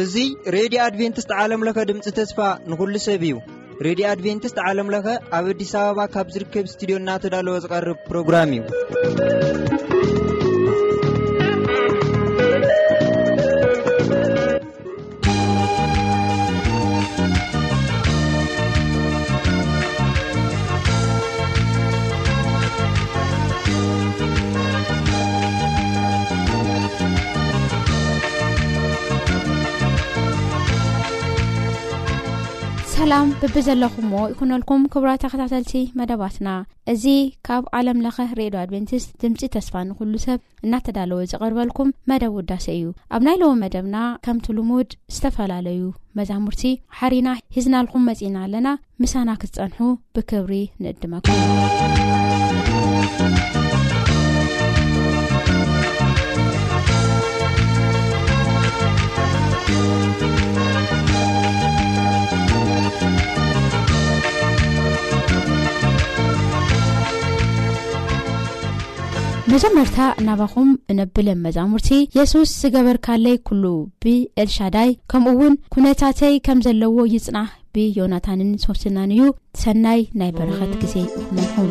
እዙይ ሬድዮ ኣድቨንትስት ዓለምለኸ ድምፂ ተስፋ ንኹሉ ሰብ እዩ ሬድዮ ኣድቨንትስት ዓለምለኸ ኣብ ኣዲስ ኣበባ ካብ ዝርከብ እስትድዮ እናተዳለወ ዝቐርብ ፕሮግራም እዩ ሰላም ብብዘለኹሞ ይኹነልኩም ክብራ ተከታተልቲ መደባትና እዚ ካብ ዓለም ለኸ ሬድዮ ኣድቨንቲስት ድምፂ ተስፋ ንኩሉ ሰብ እናተዳለወ ዝቐርበልኩም መደብ ውዳሰ እዩ ኣብ ናይ ለዎ መደብና ከምቲ ልሙድ ዝተፈላለዩ መዛሙርቲ ሓሪና ሂዝናልኩም መጺእና ኣለና ምሳና ክትጸንሑ ብክብሪ ንእድመኩም መጀመርታ ናባኹም እነብለ መዛሙርቲ የሱስ ዝገበርካለይ ኩሉ ብ ኤልሻዳይ ከምኡ ውን ኩነታተይ ከም ዘለዎ ይጽናህ ብ ዮናታንን ሶስናን እዩ ሰናይ ናይ በረኸት ግዜ ይኹነልኩም